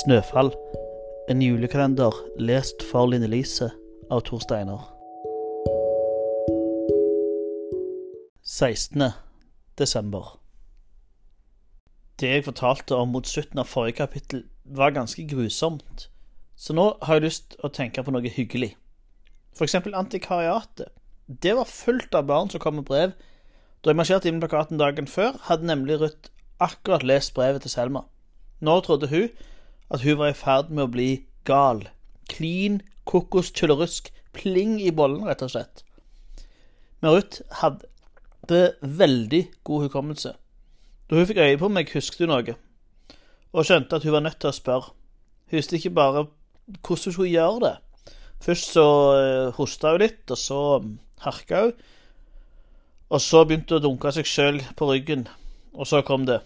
Snøfall. En julekalender lest for Line Lise av Tor Steiner. 16. desember. Det jeg fortalte om mot slutten av forrige kapittel, var ganske grusomt. Så nå har jeg lyst til å tenke på noe hyggelig. For eksempel antikvariatet. Det var fullt av barn som kom med brev. Da jeg marsjerte inn med plakaten dagen før, hadde nemlig Ruth akkurat lest brevet til Selma. Nå trodde hun at hun var i ferd med å bli gal. Klin, kokos, tullerusk, pling i bollen, rett og slett. Men Ruth hadde veldig god hukommelse. Da hun fikk øye på meg, husket hun noe, og skjønte at hun var nødt til å spørre. Hun visste ikke bare hvordan hun skulle gjøre det. Først så uh, hosta hun litt, og så harka hun. Og så begynte hun å dunke seg sjøl på ryggen, og så kom det.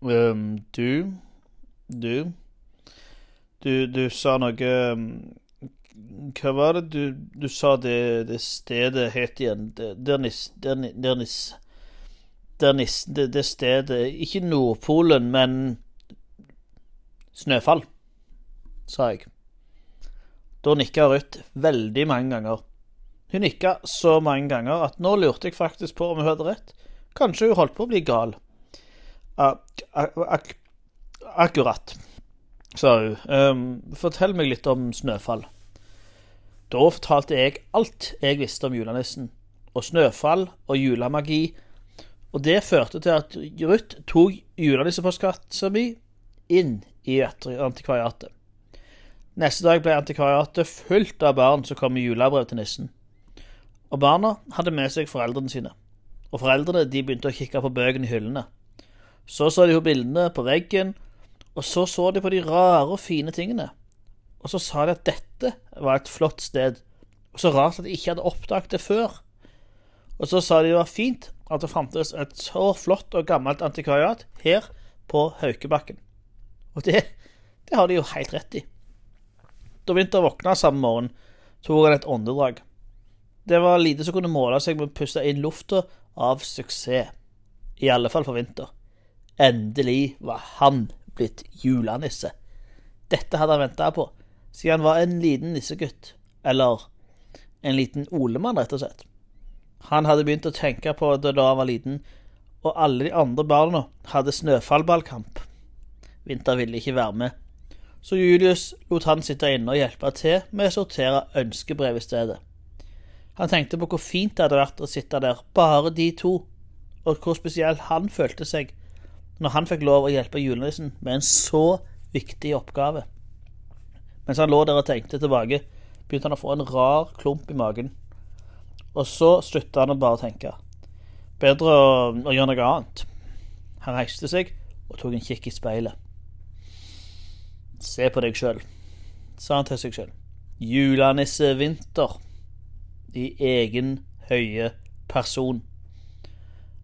Um, du Du Du, du sa noe um, Hva var det du, du sa det, det, stedet het igjen? Der nis... Der, der nis det, det stedet Ikke Nordpolen, men Snøfall, sa jeg. Da nikka Ruth veldig mange ganger. Hun nikka så mange ganger at nå lurte jeg faktisk på om hun hadde rett. Kanskje hun holdt på å bli gal. Ak ak akkurat, sa hun. Um, fortell meg litt om Snøfall. Da fortalte jeg alt jeg visste om julenissen, og snøfall og julemagi, og det førte til at Ruth tok julenissepostkassa mi inn i antikvariatet. Neste dag ble antikvariatet fullt av barn som kom med julebrev til nissen. Og barna hadde med seg foreldrene sine, og foreldrene de begynte å kikke på bøkene i hyllene. Så så de på bildene på veggen, og så så de på de rare og fine tingene. Og så sa de at dette var et flott sted, og så rart at de ikke hadde oppdaget det før. Og så sa de det var fint at det fantes et så flott og gammelt antikvariat her på Haukebakken. Og det, det har de jo helt rett i. Da Vinter våkna samme morgen, tok han et åndedrag. Det var lite som kunne måle seg med å puste inn lufta av suksess. I alle fall for Vinter. Endelig var han blitt julenisse. Dette hadde han venta på, siden han var en liten nissegutt. Eller en liten olemann, rett og slett. Han hadde begynt å tenke på det da han var liten, og alle de andre barna hadde snøfallballkamp. Vinter ville ikke være med, så Julius lot han sitte inne og hjelpe til med å sortere ønskebrev i stedet. Han tenkte på hvor fint det hadde vært å sitte der, bare de to, og hvor spesielt han følte seg når han fikk lov å hjelpe julenissen med en så viktig oppgave. Mens han lå der og tenkte tilbake, begynte han å få en rar klump i magen. Og så slutta han å bare tenke. Bedre å, gjøre noe annet. Han reiste seg og tok en kikk i speilet. Se på deg sjøl, sa han til seg sjøl. Julenisse Vinter. I egen høye person.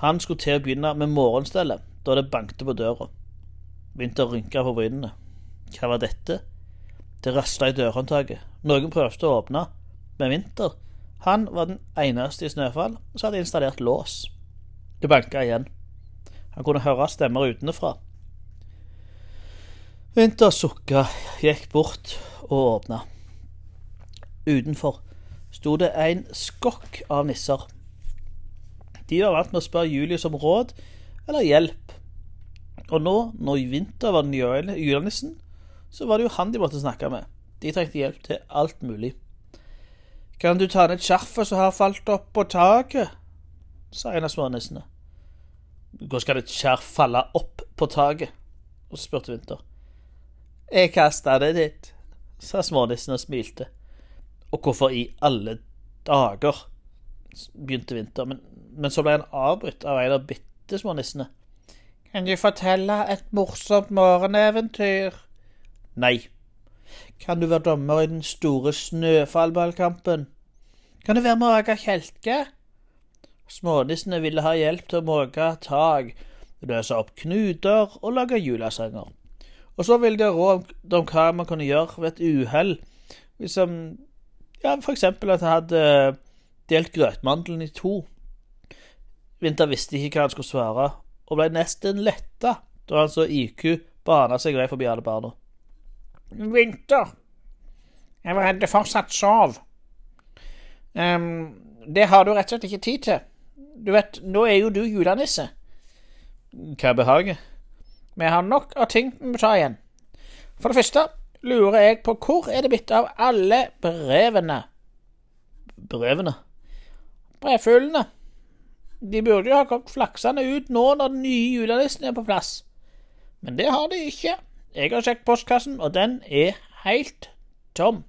Han skulle til å begynne med morgenstellet da det bankte på døra. Vinter rynka på brynene. Hva var dette? Det rasla i dørhåndtaket. Noen prøvde å åpne, men Vinter han var den eneste i Snøfall som hadde installert lås. Det banka igjen. Han kunne høre stemmer utenfra. Vinter sukka, gikk bort og åpna. Utenfor sto det en skokk av nisser. De var vant med å spørre Julius om råd eller hjelp. Og nå, når Vinter var den nye julenissen, så var det jo han de måtte snakke med. De trengte hjelp til alt mulig. Kan du ta ned skjerfet som har falt opp på taket? sa en av smånissene. Hvor skal et skjerf falle opp på taket? Og spurte Vinter. Jeg kasta det dit, sa smånissen og smilte. Og hvorfor i alle dager? begynte Vinter, men, men så ble han avbrutt av en av bitte små. Kan du fortelle et morsomt morgeneventyr? Nei, kan du være dommer i den store snøfallballkampen? Kan du være med å måke kjelke? Smånissene ville ha hjelp til å måke tak, løse opp knuter og lage julesanger. Og så ville de råd om hva man kunne gjøre ved et uhell, liksom ja, for eksempel at jeg hadde delt grøtmandelen i to. Vinter visste ikke hva han skulle svare, og ble nesten letta da han så IQ bana seg vei forbi alle barna. Vinter. Jeg var redd det fortsatt sov. Um, det har du rett og slett ikke tid til. Du vet, nå er jo du julenisse. Hva behaget? Vi har nok av ting vi må ta igjen. For det første lurer jeg på hvor er det blitt av alle brevene? Brevene? Brevfuglene. De burde jo ha kommet flaksende ut nå når den nye julenissen er på plass. Men det har de ikke. Jeg har sjekket postkassen, og den er helt tom.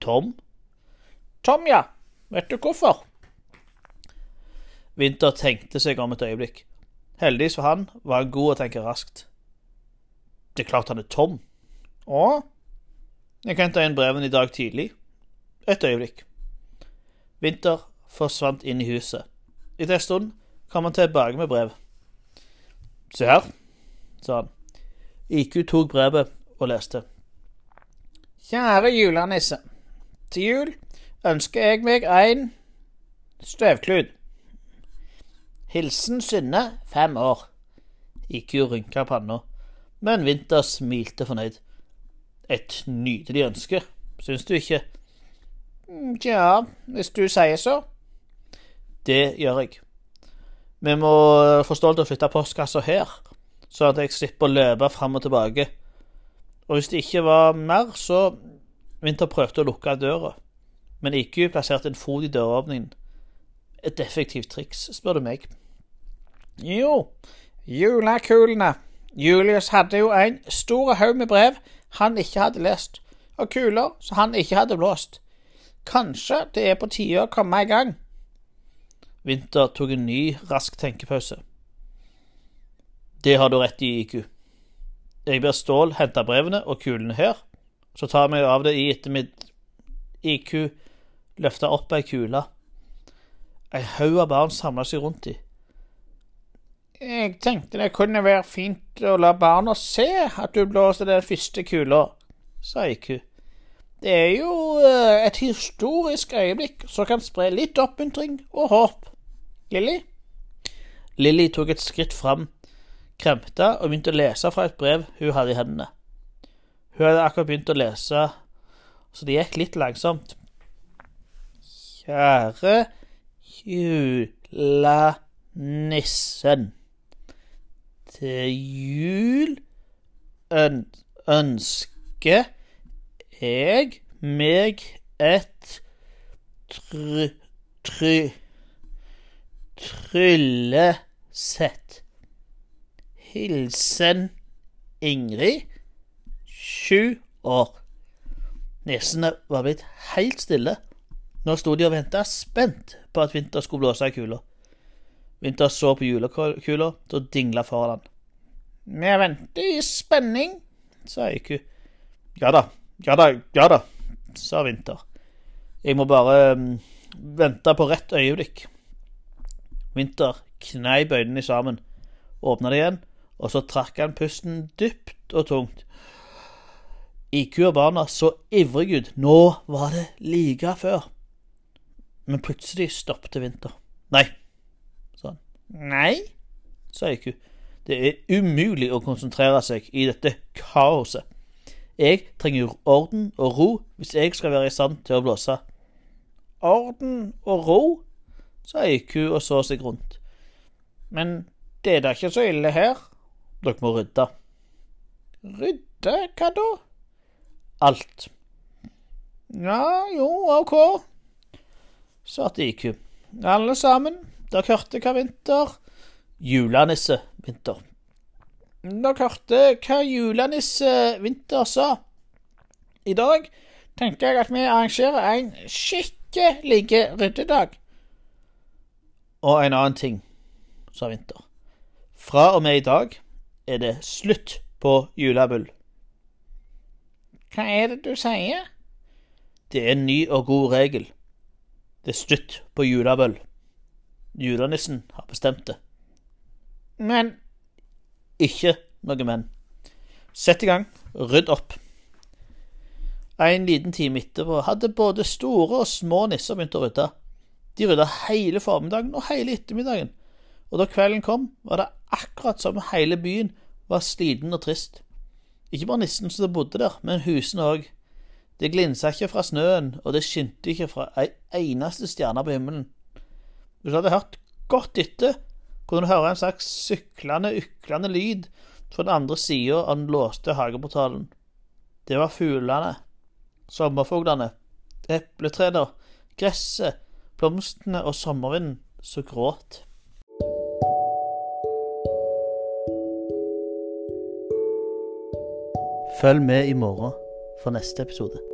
Tom? Tom, ja. Vet du hvorfor? Vinter tenkte seg om et øyeblikk. Heldigvis for han var han god å tenke raskt. Det er klart han er tom. Å? Jeg kan ta inn brevene i dag tidlig. Et øyeblikk. Vinter forsvant inn i huset. Etter en stund kom han tilbake med brev. Se her, sa han. IQ tok brevet og leste. Kjære julenisse. Til jul ønsker jeg meg en støvklud. Hilsen Synne, fem år. IQ rynka panna, men Vinter smilte fornøyd. Et nydelig ønske, syns du ikke? Tja, hvis du sier så. Det gjør jeg. Vi må få til å flytte postkassa her, så at jeg slipper å løpe fram og tilbake. Og hvis det ikke var mer, så Vinter prøvde å lukke døra, men IQ plasserte en fot i døråpningen. Et effektivt triks, spør du meg. Jo, julekulene. Julius hadde jo en stor haug med brev han ikke hadde lest, og kuler som han ikke hadde blåst. Kanskje det er på tide å komme i gang. Vinter tok en ny, rask tenkepause. Det har du rett i, IQ. Jeg ber Stål hente brevene og kulene her, så tar vi av det i ettermiddag. IQ løfta opp ei kule. Ei haug av barn samla seg rundt de. Jeg tenkte det kunne være fint å la barna se at du blåser den første kula, sa IQ. Det er jo eh, et historisk øyeblikk som kan spre litt oppmuntring og håp. Lilly? Lilly tok et skritt fram, kremta og begynte å lese fra et brev hun hadde i hendene. Hun hadde akkurat begynt å lese, så det gikk litt langsomt. Kjære julenissen. Til jul øn ønsker jeg meg et try... try... tryllesett. Hilsen Ingrid, sju år. Nissene var blitt helt stille. Nå sto de og venta spent på at Vinter skulle blåse i kula. Vinter så på julekula da dingla foran han. Vi venter i spenning, sa Iku. Ja da, ja da, ja da, sa Vinter. Jeg må bare um, vente på rett øyeblikk. Vinter kneip øynene sammen, åpna det igjen, og så trakk han pusten dypt og tungt. IQ og barna så ivrige ut. Nå var det like før. Men plutselig stoppet Vinter. Nei, sa han. Nei, sa IQ. Det er umulig å konsentrere seg i dette kaoset. Jeg trenger orden og ro hvis jeg skal være i stand til å blåse. Orden og ro? Sa IQ og så seg rundt. Men det er da ikke så ille her. Dere må rydde. Rydde? Hva da? Alt. Ja, jo, ok, svarte IQ. Alle sammen, dere hørte hva Vinter Julenisse Vinter. Dere hørte hva julenisse Vinter sa. I dag tenker jeg at vi arrangerer en skikkelig ryddedag. Og en annen ting, sa Vinter. Fra og med i dag er det slutt på julebull. Hva er det du sier? Det er en ny og god regel. Det er slutt på julebull. Julenissen har bestemt det. Men Ikke noe men. Sett i gang, rydd opp. En liten time etterpå hadde både store og små nisser begynt å rydde. De rydda hele formiddagen og hele ettermiddagen, og da kvelden kom, var det akkurat som hele byen var sliten og trist. Ikke bare nissen som bodde der, men husene òg. Det glinsa ikke fra snøen, og det skinte ikke fra ei eneste stjerne på himmelen. Hvis du hadde hørt godt etter, kunne du høre en slags syklende, uklende lyd fra den andre sida av den låste hageportalen. Det var fuglene, sommerfuglene, epletrærne, gresset, blomstene og sommervinden så gråt. Følg med i morgen for neste episode.